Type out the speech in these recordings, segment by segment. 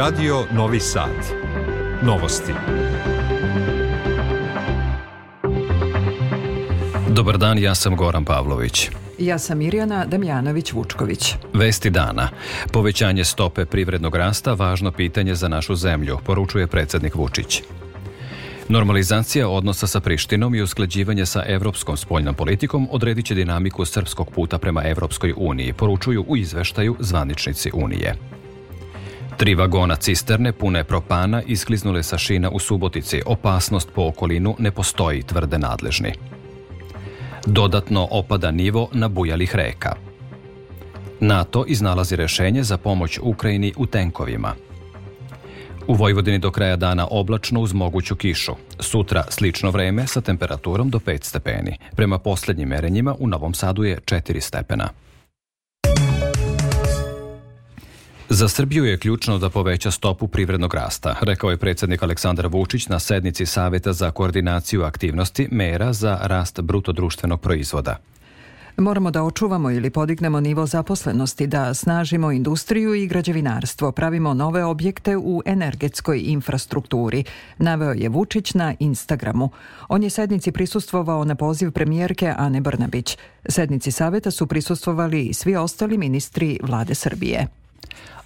Radio Novi Sad. Novosti. Dobar dan, ja sam Goran Pavlović. Ja sam Mirjana Damjanović-Vučković. Vesti dana. Povećanje stope privrednog rasta važno pitanje za našu zemlju, poručuje predsednik Vučić. Normalizacija odnosa sa Prištinom i usklađivanje sa evropskom spoljnom politikom odredit će dinamiku srpskog puta prema Evropskoj uniji, poručuju u izveštaju zvaničnici Unije. Tri vagona cisterne pune propana iskliznule sa šina u Subotici. Opasnost po okolinu ne postoji, tvrde nadležni. Dodatno opada nivo nabujalih reka. NATO iznalazi rešenje za pomoć Ukrajini u tenkovima. U Vojvodini do kraja dana oblačno uz moguću kišu. Sutra slično vreme sa temperaturom do 5 stepeni. Prema poslednjim merenjima u Novom Sadu je 4 stepena. Za Srbiju je ključno da poveća stopu privrednog rasta, rekao je predsednik Aleksandar Vučić na sednici Saveta za koordinaciju aktivnosti mera za rast brutodruštvenog proizvoda. Moramo da očuvamo ili podignemo nivo zaposlenosti, da snažimo industriju i građevinarstvo, pravimo nove objekte u energetskoj infrastrukturi, naveo je Vučić na Instagramu. On je sednici prisustvovao na poziv premijerke Ane Brnabić. Sednici saveta su prisustvovali i svi ostali ministri vlade Srbije.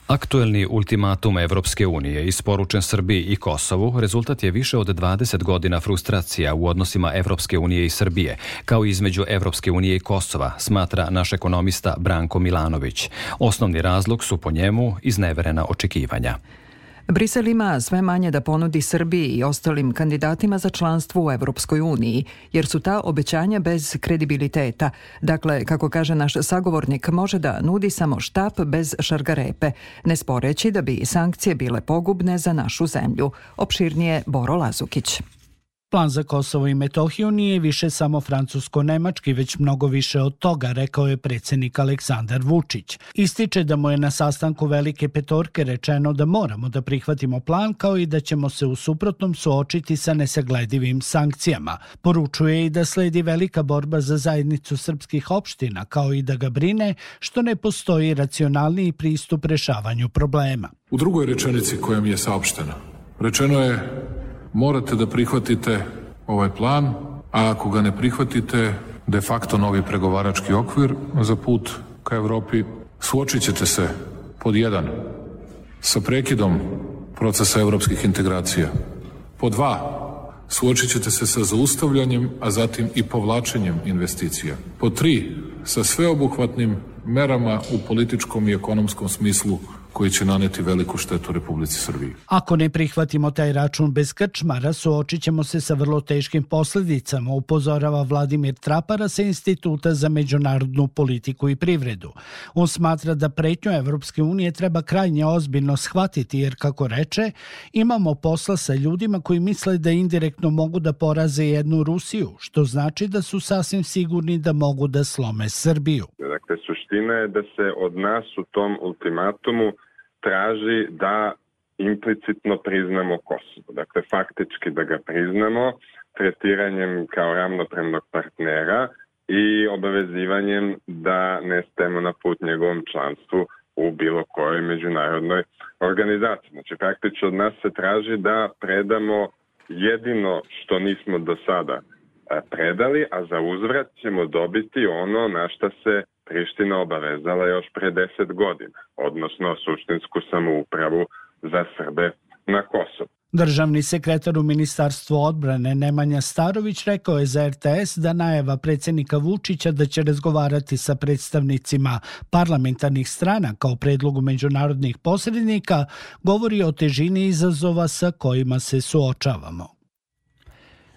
Aktuelni ultimatum Evropske unije isporučen Srbiji i Kosovu rezultat je više od 20 godina frustracija u odnosima Evropske unije i Srbije, kao i između Evropske unije i Kosova, smatra naš ekonomista Branko Milanović. Osnovni razlog su po njemu izneverena očekivanja. Brisel ima sve manje da ponudi Srbiji i ostalim kandidatima za članstvo u Evropskoj uniji, jer su ta obećanja bez kredibiliteta. Dakle, kako kaže naš sagovornik, može da nudi samo štap bez šargarepe, ne sporeći da bi sankcije bile pogubne za našu zemlju. Opširnije Boro Lazukić. Plan za Kosovo i Metohiju nije više samo francusko-nemački, već mnogo više od toga, rekao je predsednik Aleksandar Vučić. Ističe da mu je na sastanku Velike petorke rečeno da moramo da prihvatimo plan, kao i da ćemo se u suprotnom suočiti sa nesagledivim sankcijama. Poručuje i da sledi velika borba za zajednicu srpskih opština, kao i da ga brine što ne postoji racionalniji pristup rešavanju problema. U drugoj rečenici koja mi je saopštena, rečeno je morate da prihvatite ovaj plan, a ako ga ne prihvatite, de facto novi pregovarački okvir za put ka Evropi, suočit ćete se pod jedan sa prekidom procesa evropskih integracija. Po dva, suočit ćete se sa zaustavljanjem, a zatim i povlačenjem investicija. Po tri, sa sveobuhvatnim merama u političkom i ekonomskom smislu koji će naneti veliku štetu Republici Srbiji. Ako ne prihvatimo taj račun bez krčmara, suočit ćemo se sa vrlo teškim posledicama, upozorava Vladimir Trapara sa Instituta za međunarodnu politiku i privredu. On smatra da pretnju Evropske unije treba krajnje ozbiljno shvatiti, jer, kako reče, imamo posla sa ljudima koji misle da indirektno mogu da poraze jednu Rusiju, što znači da su sasvim sigurni da mogu da slome Srbiju. Dakle, suština je da se od nas u tom ultimatumu traži da implicitno priznamo Kosovo. Dakle, faktički da ga priznamo tretiranjem kao ravnopravnog partnera i obavezivanjem da ne stemo na put njegovom članstvu u bilo kojoj međunarodnoj organizaciji. Znači, praktično od nas se traži da predamo jedino što nismo do sada predali, a za uzvrat ćemo dobiti ono na šta se Priština obavezala još pre 10 godina, odnosno suštinsku samoupravu za Srbe na Kosovu. Državni sekretar u Ministarstvu odbrane Nemanja Starović rekao je za RTS da najava predsednika Vučića da će razgovarati sa predstavnicima parlamentarnih strana kao predlogu međunarodnih posrednika govori o težini izazova sa kojima se suočavamo.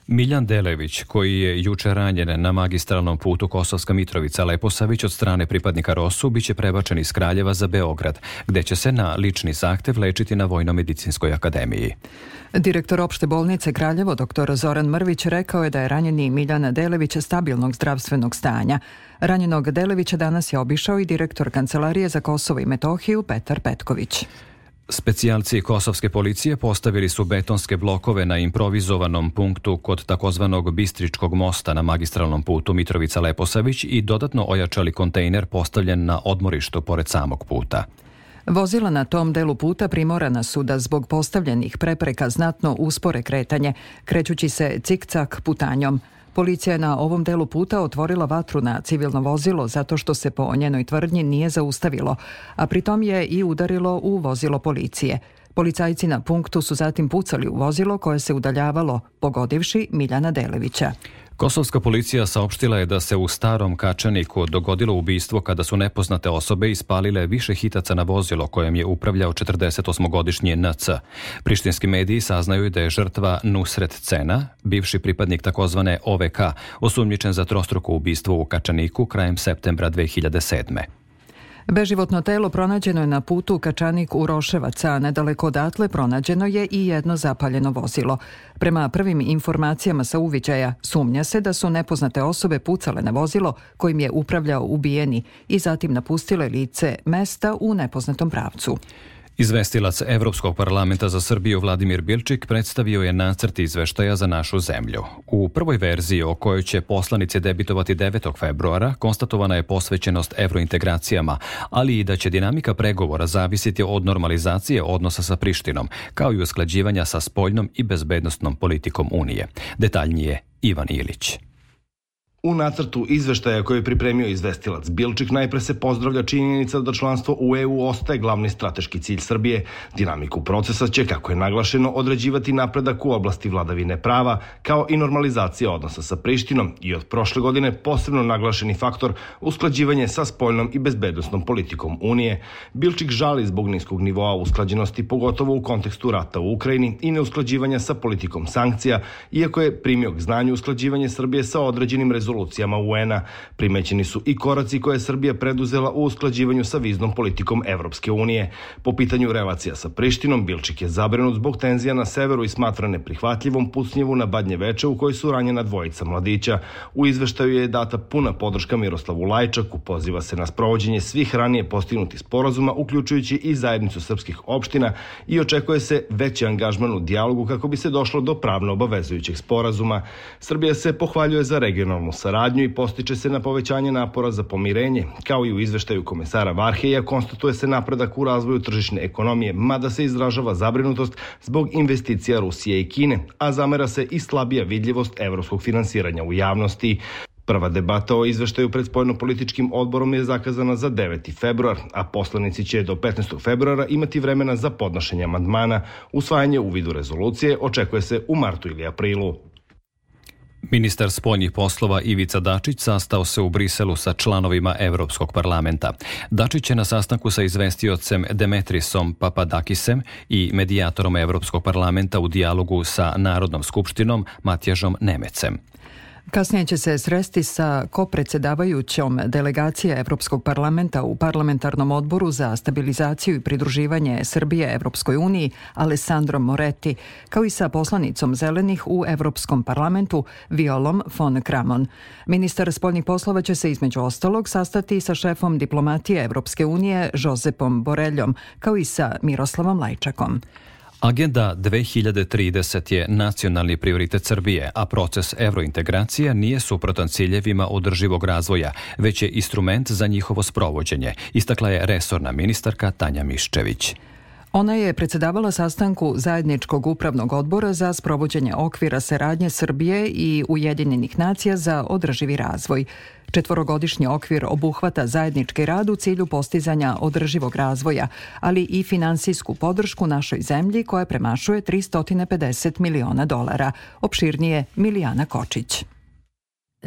Miljan Delević, koji je juče ranjen na magistralnom putu Kosovska Mitrovica Leposavić od strane pripadnika Rosu, biće prebačen iz Kraljeva za Beograd, gde će se na lični zahtev lečiti na Vojno-medicinskoj akademiji. Direktor opšte bolnice Kraljevo, dr. Zoran Mrvić, rekao je da je ranjeni Miljan Delević stabilnog zdravstvenog stanja. Ranjenog Delevića danas je obišao i direktor Kancelarije za Kosovo i Metohiju Petar Petković. Specijalci kosovske policije postavili su betonske blokove na improvizovanom punktu kod takozvanog Bistričkog mosta na magistralnom putu Mitrovica-Leposavić i dodatno ojačali kontejner postavljen na odmorištu pored samog puta. Vozila na tom delu puta primorana su da zbog postavljenih prepreka znatno uspore kretanje, krećući se cik-cak putanjom. Policija je na ovom delu puta otvorila vatru na civilno vozilo zato što se po njenoj tvrdnji nije zaustavilo, a pritom je i udarilo u vozilo policije. Policajci na punktu su zatim pucali u vozilo koje se udaljavalo, pogodivši Miljana Delevića. Kosovska policija saopštila je da se u starom Kačaniku dogodilo ubistvo kada su nepoznate osobe ispalile više hitaca na vozilo kojem je upravljao 48-godišnji NC. Prištinski mediji saznaju da je žrtva Nusret Cena, bivši pripadnik takozvane OVK, osumnjičen za trostruko ubistvo u Kačaniku krajem septembra 2007. Beživotno telo pronađeno je na putu Kačanik u Roševac, a nedaleko odatle pronađeno je i jedno zapaljeno vozilo. Prema prvim informacijama sa uviđaja, sumnja se da su nepoznate osobe pucale na vozilo kojim je upravljao ubijeni i zatim napustile lice mesta u nepoznatom pravcu. Izvestilac Evropskog parlamenta za Srbiju Vladimir Bilčik predstavio je nacrt izveštaja za našu zemlju. U prvoj verziji o kojoj će poslanice debitovati 9. februara konstatovana je posvećenost evrointegracijama, ali i da će dinamika pregovora zavisiti od normalizacije odnosa sa Prištinom, kao i usklađivanja sa spoljnom i bezbednostnom politikom Unije. Detaljnije Ivan Ilić. U nacrtu izveštaja koje je pripremio izvestilac Bilčik najpre se pozdravlja činjenica da članstvo u EU ostaje glavni strateški cilj Srbije. Dinamiku procesa će, kako je naglašeno, određivati napredak u oblasti vladavine prava, kao i normalizacija odnosa sa Prištinom i od prošle godine posebno naglašeni faktor usklađivanje sa spoljnom i bezbednostnom politikom Unije. Bilčik žali zbog niskog nivoa usklađenosti, pogotovo u kontekstu rata u Ukrajini i neusklađivanja sa politikom sankcija, iako je primio k znanju usklađivanje Srbije sa određenim rezultatima rezolucijama UN-a. Primećeni su i koraci koje je Srbija preduzela u usklađivanju sa viznom politikom Evropske unije. Po pitanju relacija sa Prištinom, Bilčik je zabrinut zbog tenzija na severu i smatra neprihvatljivom pucnjevu na Badnje veče u kojoj su ranjena dvojica mladića. U izveštaju je data puna podrška Miroslavu Lajčaku, poziva se na sprovođenje svih ranije postignutih sporazuma, uključujući i zajednicu srpskih opština i očekuje se veći angažman u dijalogu kako bi se došlo do pravno obavezujućeg sporazuma. Srbija se pohvaljuje za regionalnu saradnju i postiče se na povećanje napora za pomirenje, kao i u izveštaju komesara Varheja konstatuje se napredak u razvoju tržišne ekonomije, mada se izražava zabrinutost zbog investicija Rusije i Kine, a zamera se i slabija vidljivost evropskog finansiranja u javnosti. Prva debata o izveštaju pred spoljno-političkim odborom je zakazana za 9. februar, a poslanici će do 15. februara imati vremena za podnošenje amandmana. Usvajanje u vidu rezolucije očekuje se u martu ili aprilu. Ministar spoljnih poslova Ivica Dačić sastao se u Briselu sa članovima Evropskog parlamenta. Dačić je na sastanku sa izvestiocem Demetrisom Papadakisem i medijatorom Evropskog parlamenta u dijalogu sa Narodnom skupštinom Matjažom Nemecem. Kasnije će se sresti sa kopredsedavajućom delegacije Evropskog parlamenta u parlamentarnom odboru za stabilizaciju i pridruživanje Srbije Evropskoj uniji Alessandrom Moretti, kao i sa poslanicom zelenih u Evropskom parlamentu Violom von Kramon. Ministar spoljnih poslova će se između ostalog sastati sa šefom diplomatije Evropske unije Josepom Boreljom, kao i sa Miroslavom Lajčakom. Agenda 2030 je nacionalni prioritet Srbije, a proces evrointegracija nije suprotan ciljevima održivog razvoja, već je instrument za njihovo sprovođenje, istakla je resorna ministarka Tanja Miščević. Ona je predsedavala sastanku Zajedničkog upravnog odbora za sprovođenje okvira saradnje Srbije i Ujedinjenih nacija za održivi razvoj. Četvorogodišnji okvir obuhvata zajednički rad u cilju postizanja održivog razvoja, ali i finansijsku podršku našoj zemlji koja premašuje 350 miliona dolara. Opširnije Milijana Kočić.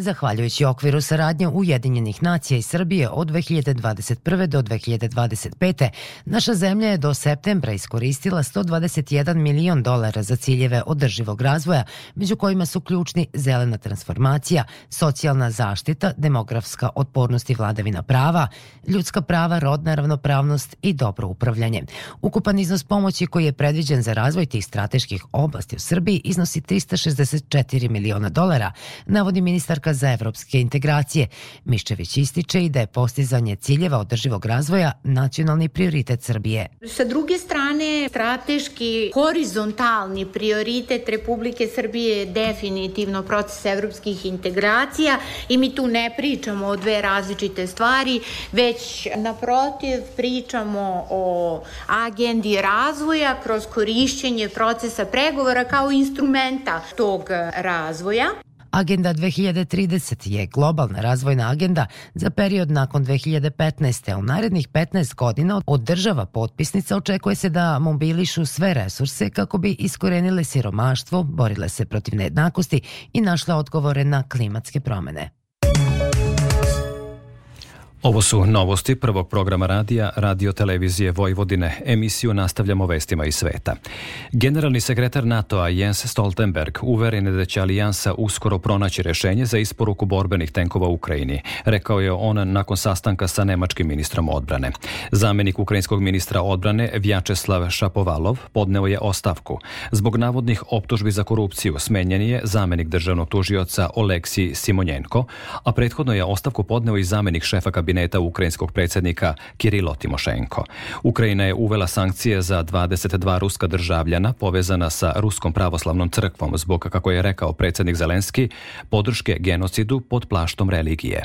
Zahvaljujući okviru saradnje Ujedinjenih nacija i Srbije od 2021. do 2025. naša zemlja je do septembra iskoristila 121 milion dolara za ciljeve održivog razvoja, među kojima su ključni zelena transformacija, socijalna zaštita, demografska otpornost i vladavina prava, ljudska prava, rodna ravnopravnost i dobro upravljanje. Ukupan iznos pomoći koji je predviđen za razvoj tih strateških oblasti u Srbiji iznosi 364 miliona dolara, navodi ministarka preporuka za evropske integracije. Miščević ističe i da je postizanje ciljeva održivog razvoja nacionalni prioritet Srbije. Sa druge strane, strateški horizontalni prioritet Republike Srbije je definitivno proces evropskih integracija i mi tu ne pričamo o dve različite stvari, već naprotiv pričamo o agendi razvoja kroz korišćenje procesa pregovora kao instrumenta tog razvoja. Agenda 2030 je globalna razvojna agenda za period nakon 2015. U narednih 15 godina od država potpisnica očekuje se da mobilišu sve resurse kako bi iskorenile siromaštvo, borile se protiv nejednakosti i našle odgovore na klimatske promene. Ovo su novosti prvog programa radija Radio Televizije Vojvodine. Emisiju nastavljamo vestima iz sveta. Generalni sekretar NATO-a Jens Stoltenberg uveren je da će alijansa uskoro pronaći rešenje za isporuku borbenih tenkova u Ukrajini. Rekao je on nakon sastanka sa nemačkim ministrom odbrane. Zamenik ukrajinskog ministra odbrane Vjačeslav Šapovalov podneo je ostavku. Zbog navodnih optužbi za korupciju smenjen je zamenik državnog tužioca Oleksi Simonjenko, a prethodno je ostavku podneo i zamenik šefa kabineta kabineta ukrajinskog predsjednika Kirilo Timošenko. Ukrajina je uvela sankcije za 22 ruska državljana povezana sa Ruskom pravoslavnom crkvom zbog, kako je rekao predsjednik Zelenski, podrške genocidu pod plaštom religije.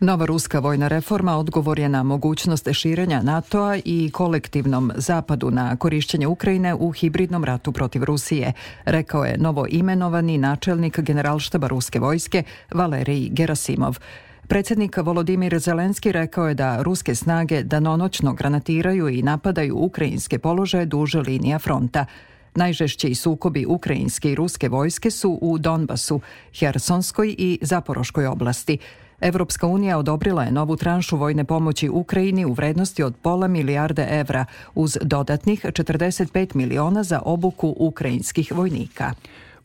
Nova ruska vojna reforma odgovor je na mogućnost širenja NATO-a i kolektivnom zapadu na korišćenje Ukrajine u hibridnom ratu protiv Rusije, rekao je novo imenovani načelnik generalštaba ruske vojske Valerij Gerasimov. Predsjednik Volodimir Zelenski rekao je da ruske snage danonoćno granatiraju i napadaju ukrajinske položaje duže linija fronta. Najžešći sukobi ukrajinske i ruske vojske su u Donbasu, Hersonskoj i Zaporoškoj oblasti. Evropska unija odobrila je novu tranšu vojne pomoći Ukrajini u vrednosti od pola milijarde evra uz dodatnih 45 miliona za obuku ukrajinskih vojnika.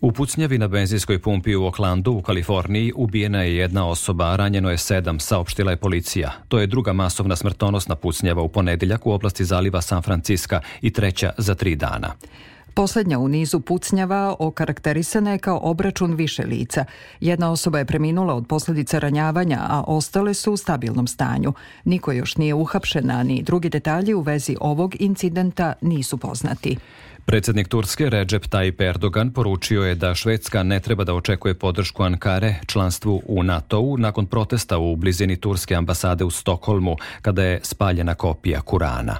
U pucnjavi na benzinskoj pumpi u Oklandu u Kaliforniji ubijena je jedna osoba, ranjeno je sedam, saopštila je policija. To je druga masovna smrtonosna pucnjava u ponedeljak u oblasti zaliva San Franciska i treća za tri dana. Poslednja u nizu pucnjava okarakterisana je kao obračun više lica. Jedna osoba je preminula od posljedica ranjavanja, a ostale su u stabilnom stanju. Niko još nije uhapšena, ni drugi detalji u vezi ovog incidenta nisu poznati. Predsednik Turske Recep Tayyip Erdogan poručio je da Švedska ne treba da očekuje podršku Ankare članstvu u NATO-u nakon protesta u blizini turske ambasade u Stokholmu kada je spaljena kopija Kurana.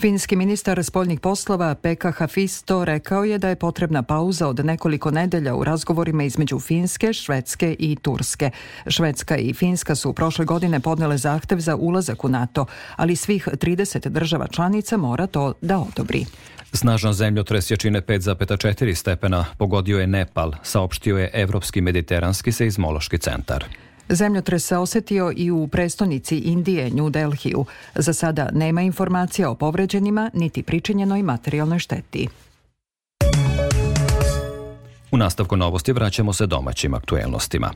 Finski ministar spoljnih poslova Pekka Hafisto rekao je da je potrebna pauza od nekoliko nedelja u razgovorima između Finske, Švedske i Turske. Švedska i Finska su prošle godine podnele zahtev za ulazak u NATO, ali svih 30 država članica mora to da odobri. Snažan zemljotres jačine 5,4 stepena pogodio je Nepal, saopštio je Evropski mediteranski seizmološki centar. Zemljotres se osetio i u prestonici Indije, New Delhiju. Za sada nema informacija o povređenima niti pričinjenoj materijalnoj šteti. U nastavku novosti vraćamo se domaćim aktuelnostima.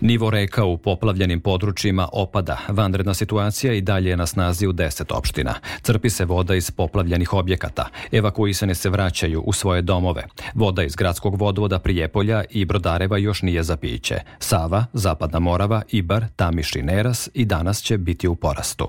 Nivo reka u poplavljenim područjima opada. Vanredna situacija i dalje je na snazi u 10 opština. Crpi se voda iz poplavljenih objekata. Evakuisane se vraćaju u svoje domove. Voda iz gradskog vodovoda Prijepolja i Brodareva još nije za piće. Sava, Zapadna Morava, Ibar, Tamiš i Neras i danas će biti u porastu.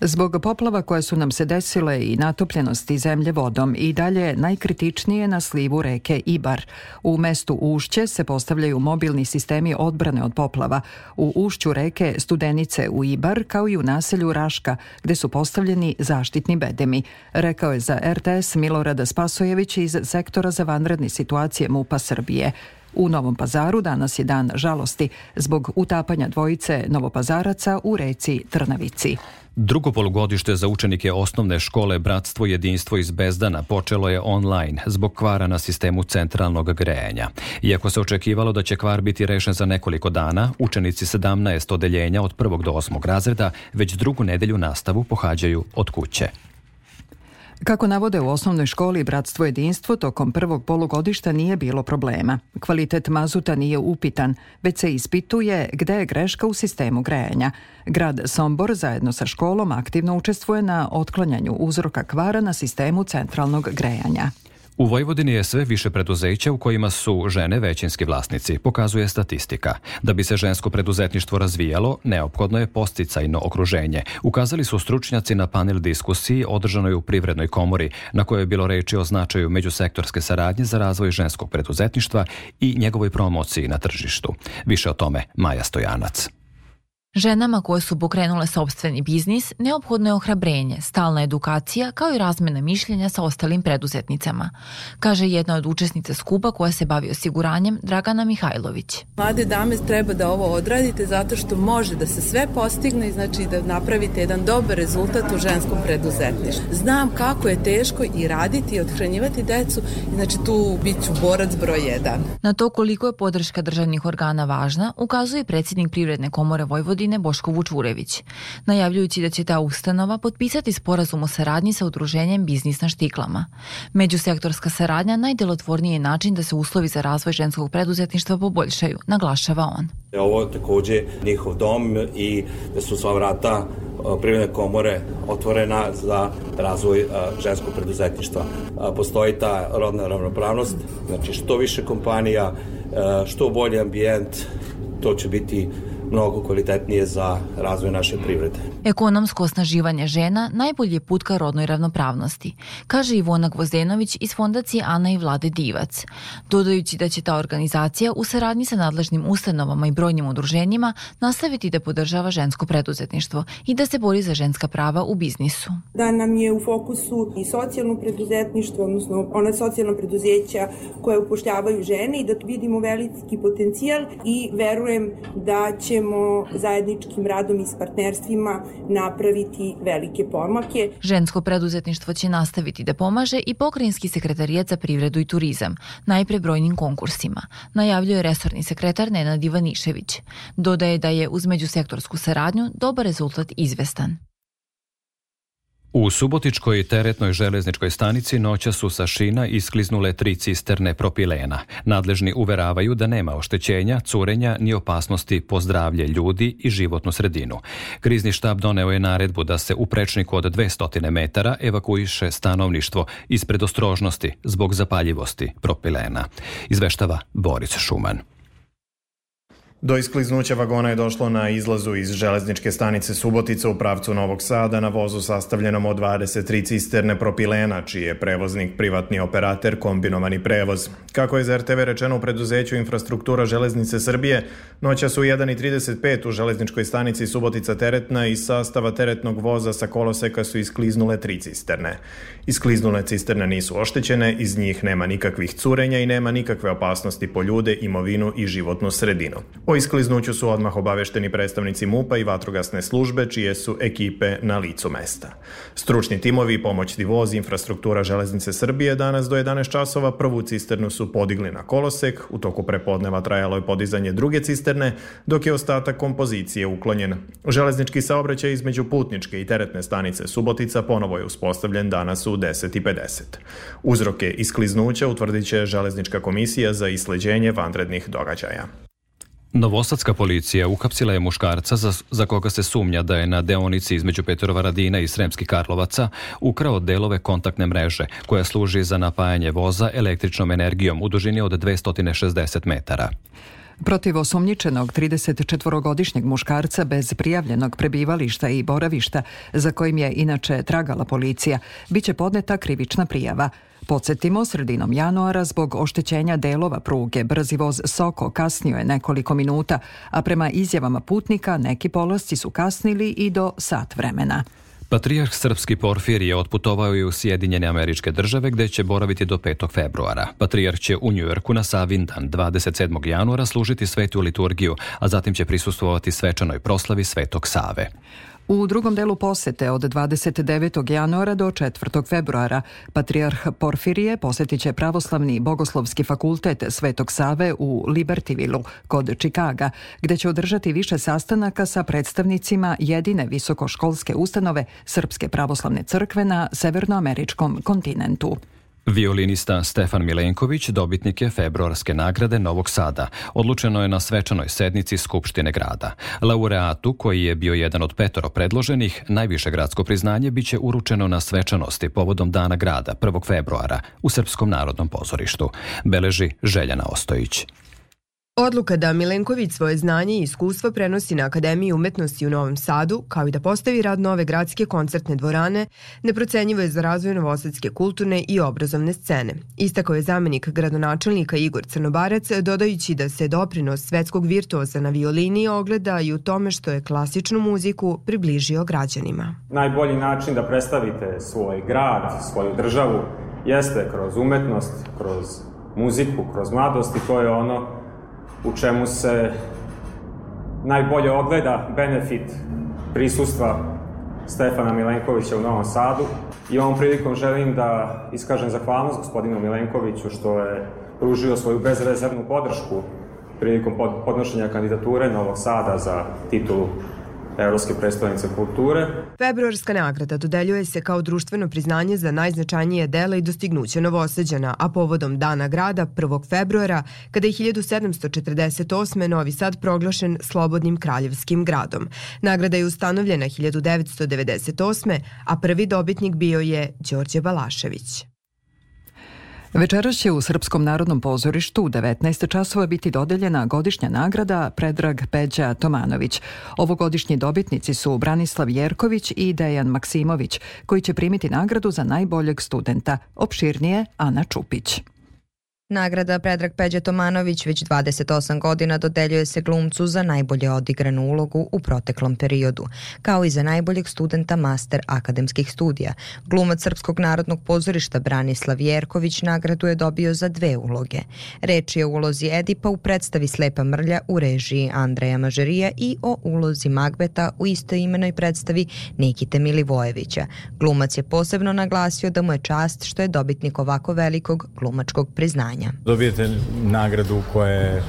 Zbog poplava koje su nam se desile i natopljenosti zemlje vodom i dalje najkritičnije na slivu reke Ibar. U mestu Ušće se postavljaju mobilni sistemi odbrane od poplava. U ušću reke Studenice u Ibar kao i u naselju Raška gde su postavljeni zaštitni bedemi, rekao je za RTS Milorada Spasojević iz sektora za vanredne situacije MUPA Srbije. U Novom pazaru danas je dan žalosti zbog utapanja dvojice novopazaraca u reci Trnavici. Drugo polugodište za učenike osnovne škole Bratstvo jedinstvo iz Bezdana počelo je online zbog kvara na sistemu centralnog grejanja. Iako se očekivalo da će kvar biti rešen za nekoliko dana, učenici 17 odeljenja od prvog do osmog razreda već drugu nedelju nastavu pohađaju od kuće. Kako navode u osnovnoj školi Bratstvo jedinstvo, tokom prvog polugodišta nije bilo problema. Kvalitet mazuta nije upitan, već se ispituje gde je greška u sistemu grejanja. Grad Sombor zajedno sa školom aktivno učestvuje na otklanjanju uzroka kvara na sistemu centralnog grejanja. U Vojvodini je sve više preduzeća u kojima su žene većinski vlasnici, pokazuje statistika. Da bi se žensko preduzetništvo razvijalo, neophodno je posticajno okruženje. Ukazali su stručnjaci na panel diskusiji održanoj u Privrednoj komori, na kojoj je bilo reči o značaju međusektorske saradnje za razvoj ženskog preduzetništva i njegovoj promociji na tržištu. Više o tome Maja Stojanac. Ženama koje su pokrenule sobstveni biznis neophodno je ohrabrenje, stalna edukacija kao i razmena mišljenja sa ostalim preduzetnicama, kaže jedna od učesnica skupa koja se bavi osiguranjem Dragana Mihajlović. Mlade dame treba da ovo odradite zato što može da se sve postigne i znači da napravite jedan dobar rezultat u ženskom preduzetništvu. Znam kako je teško i raditi i odhranjivati decu, znači tu bit ću borac broj jedan. Na to koliko je podrška državnih organa važna, ukazuje predsjednik Privredne komore Vojvodine Vojvodine Boško Vučurević, najavljujući da će ta ustanova potpisati sporazum o saradnji sa udruženjem Biznis na štiklama. Međusektorska saradnja najdelotvorniji je način da se uslovi za razvoj ženskog preduzetništva poboljšaju, naglašava on. Ovo je takođe njihov dom i da su sva vrata privredne komore otvorena za razvoj ženskog preduzetništva. Postoji ta rodna ravnopravnost, znači što više kompanija, što bolji ambijent, to će biti mnogo kvalitetnije za razvoj naše privrede. Ekonomsko osnaživanje žena najbolji je put ka rodnoj ravnopravnosti, kaže Ivona Gvozdenović iz fondacije Ana i Vlade Divac, dodajući da će ta organizacija u saradnji sa nadležnim ustanovama i brojnim udruženjima nastaviti da podržava žensko preduzetništvo i da se bori za ženska prava u biznisu. Da nam je u fokusu i socijalno preduzetništvo, odnosno ona socijalna preduzeća koje upošljavaju žene i da vidimo veliki potencijal i verujem da će ćemo zajedničkim radom i s partnerstvima napraviti velike pomake. Žensko preduzetništvo će nastaviti da pomaže i pokrajinski sekretarijat za privredu i turizam, najpre brojnim konkursima, najavljuje resorni sekretar Nenad Ivanišević. Dodaje da je uz međusektorsku saradnju dobar rezultat izvestan. U Subotičkoj teretnoj železničkoj stanici noća su sa šina iskliznule tri cisterne propilena. Nadležni uveravaju da nema oštećenja, curenja ni opasnosti po zdravlje ljudi i životnu sredinu. Krizni štab doneo je naredbu da se u prečniku od 200 metara evakuiše stanovništvo iz predostrožnosti zbog zapaljivosti propilena. Izveštava Boris Šuman. Do iskliznuća vagona je došlo na izlazu iz železničke stanice Subotica u pravcu Novog Sada na vozu sastavljenom od 23 cisterne propilena, čiji je prevoznik privatni operater kombinovani prevoz. Kako je za RTV rečeno u preduzeću infrastruktura železnice Srbije, noća su 1.35 u železničkoj stanici Subotica teretna i sastava teretnog voza sa koloseka su iskliznule tri cisterne. Iskliznule cisterne nisu oštećene, iz njih nema nikakvih curenja i nema nikakve opasnosti po ljude, imovinu i životnu sredinu. O iskliznuću su odmah obavešteni predstavnici MUPA i vatrogasne službe, čije su ekipe na licu mesta. Stručni timovi pomoćni voz infrastruktura železnice Srbije danas do 11 časova prvu cisternu su podigli na kolosek, u toku prepodneva trajalo je podizanje druge cisterne, dok je ostatak kompozicije uklonjen. Železnički saobraćaj između putničke i teretne stanice Subotica ponovo je uspostavljen danas u 10.50. Uzroke iskliznuća utvrdit će Železnička komisija za isleđenje vanrednih događaja. Novosadska policija ukapsila je muškarca za, za koga se sumnja da je na deonici između Petrova Radina i Sremskih Karlovaca ukrao delove kontaktne mreže koja služi za napajanje voza električnom energijom u dužini od 260 metara. Protiv osumnjičenog 34-godišnjeg muškarca bez prijavljenog prebivališta i boravišta, za kojim je inače tragala policija, biće podneta krivična prijava. Podsjetimo, sredinom januara zbog oštećenja delova pruge brzi voz Soko kasnio je nekoliko minuta, a prema izjavama putnika neki polasci su kasnili i do sat vremena. Patrijarh Srpski Porfir je otputovao i u Sjedinjene američke države gde će boraviti do 5. februara. Patrijarh će u Njujorku na Savindan 27. januara služiti svetu liturgiju, a zatim će prisustvovati svečanoj proslavi Svetog Save. U drugom delu posete od 29. januara do 4. februara Patrijarh Porfirije posetit će pravoslavni bogoslovski fakultet Svetog Save u Libertivilu kod Čikaga, gde će održati više sastanaka sa predstavnicima jedine visokoškolske ustanove Srpske pravoslavne crkve na severnoameričkom kontinentu. Violinista Stefan Milenković dobitnik je februarske nagrade Novog Sada. Odlučeno je na svečanoj sednici Skupštine grada. Laureatu, koji je bio jedan od petoro predloženih, najviše gradsko priznanje biće uručeno na svečanosti povodom Dana grada 1. februara u Srpskom narodnom pozorištu. Beleži Željana Ostojić. Odluka da Milenković svoje znanje i iskustva prenosi na Akademiju umetnosti u Novom Sadu, kao i da postavi rad nove gradske koncertne dvorane, neprocenjivo je za razvoj novosadske kulturne i obrazovne scene. Istakao je zamenik gradonačelnika Igor Crnobarac, dodajući da se doprinos svetskog virtuoza na violini ogleda i u tome što je klasičnu muziku približio građanima. Najbolji način da predstavite svoj grad, svoju državu, jeste kroz umetnost, kroz muziku, kroz mladost i to je ono u čemu se najbolje ogleda benefit prisustva Stefana Milenkovića u Novom Sadu. I ovom prilikom želim da iskažem zahvalnost gospodinu Milenkoviću što je pružio svoju bezrezervnu podršku prilikom podnošenja kandidature Novog Sada za titulu Evropske predstavnice kulture. Februarska nagrada dodeljuje se kao društveno priznanje za najznačajnije dela i dostignuće Novoseđana, a povodom Dana grada 1. februara, kada je 1748. Novi Sad proglašen slobodnim kraljevskim gradom. Nagrada je ustanovljena 1998. a prvi dobitnik bio je Đorđe Balašević. Večeras će u Srpskom narodnom pozorištu u 19 časova biti dodeljena godišnja nagrada Predrag Peđa Tomanović. Ovogodišnji dobitnici su Branislav Jerković i Dejan Maksimović, koji će primiti nagradu za najboljeg studenta. Opširnije Ana Čupić. Nagrada Predrag Peđe Tomanović već 28 godina dodeljuje se glumcu za najbolje odigranu ulogu u proteklom periodu, kao i za najboljeg studenta master akademskih studija. Glumac Srpskog narodnog pozorišta Branislav Jerković nagradu je dobio za dve uloge. Reč je o ulozi Edipa u predstavi Slepa mrlja u režiji Andreja Mažerija i o ulozi Magbeta u istoimenoj predstavi Nikite Milivojevića. Glumac je posebno naglasio da mu je čast što je dobitnik ovako velikog glumačkog priznanja priznanja. Dobijete nagradu koja je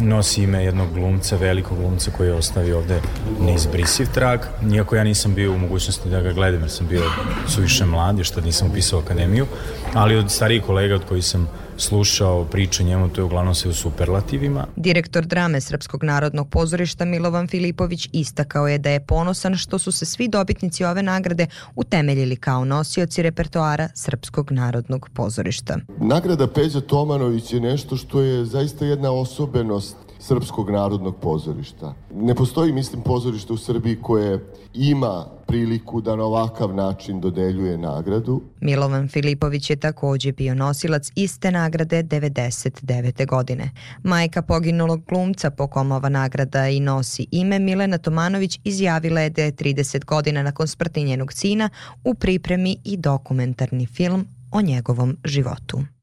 nosi ime jednog glumca, velikog glumca koji je ostavio ovde neizbrisiv trag. Nijako ja nisam bio u mogućnosti da ga gledam jer sam bio suviše mlad, što nisam upisao akademiju, ali od starijih kolega od koji sam slušao priče njemu, to je uglavnom sve u superlativima. Direktor drame Srpskog narodnog pozorišta Milovan Filipović istakao je da je ponosan što su se svi dobitnici ove nagrade utemeljili kao nosioci repertoara Srpskog narodnog pozorišta. Nagrada Peđa Tomanović je nešto što je zaista jedna osobenost Srpskog narodnog pozorišta. Ne postoji, mislim, pozorište u Srbiji koje ima priliku da na ovakav način dodeljuje nagradu. Milovan Filipović je takođe bio nosilac iste nagrade 99. godine. Majka poginulog glumca po kom ova nagrada i nosi ime Milena Tomanović izjavila je da je 30 godina nakon smrti njenog sina u pripremi i dokumentarni film o njegovom životu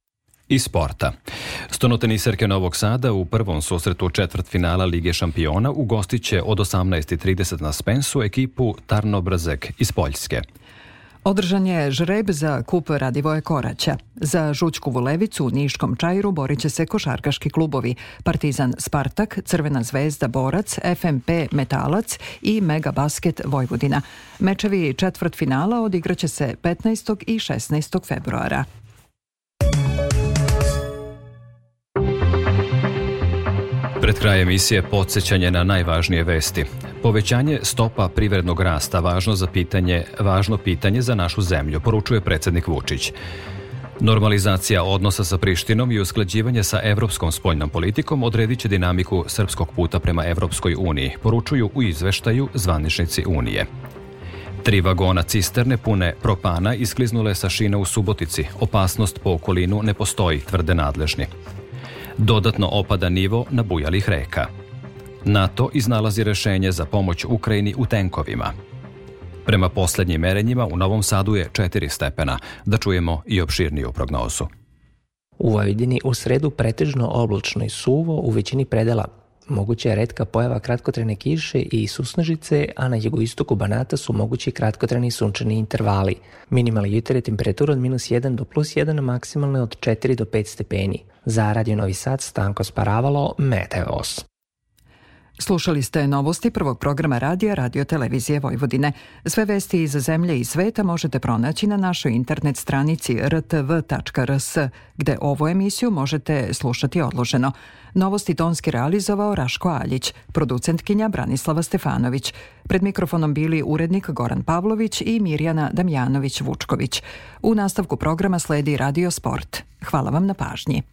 i sporta. Stonoteniserke Novog Sada u prvom susretu četvrt finala Lige šampiona ugostiće od 18.30 na Spensu ekipu Tarnobrzek iz Poljske. Održan je žreb za kup Radivoje Koraća. Za Žućkovu levicu u Niškom Čajru borit će se košarkaški klubovi Partizan Spartak, Crvena zvezda Borac, FMP Metalac i Mega Basket Vojvodina. Mečevi četvrt finala odigraće se 15. i 16. februara. Pred kraj emisije podsjećanje na najvažnije vesti. Povećanje stopa privrednog rasta važno za pitanje, važno pitanje za našu zemlju, poručuje predsednik Vučić. Normalizacija odnosa sa Prištinom i usklađivanje sa evropskom spoljnom politikom odredit će dinamiku srpskog puta prema Evropskoj uniji, poručuju u izveštaju zvaničnici Unije. Tri vagona cisterne pune propana iskliznule sa šina u Subotici. Opasnost po okolinu ne postoji, tvrde nadležni. Dodatno opada nivo nabujalih reka. NATO iznalazi rešenje za pomoć Ukrajini u tenkovima. Prema poslednjim merenjima u Novom Sadu je 4 stepena. Da čujemo i opširniju prognozu. U Vojvodini u sredu pretežno oblačno i suvo, u većini predela Moguća je redka pojava kratkotrene kiše i susnežice, a na jugoistoku Banata su mogući kratkotreni sunčani intervali. Minimalni jutar je temperatura od minus 1 do plus 1, maksimalne od 4 do 5 stepeni. Za Radio Novi Sad Stanko Sparavalo, Meteos. Slušali ste novosti prvog programa radija Radio Televizije Vojvodine. Sve vesti iz zemlje i sveta možete pronaći na našoj internet stranici rtv.rs, gde ovu emisiju možete slušati odloženo. Novosti tonski realizovao Raško Aljić, producentkinja Branislava Stefanović. Pred mikrofonom bili urednik Goran Pavlović i Mirjana Damjanović-Vučković. U nastavku programa sledi Radio Sport. Hvala vam na pažnji.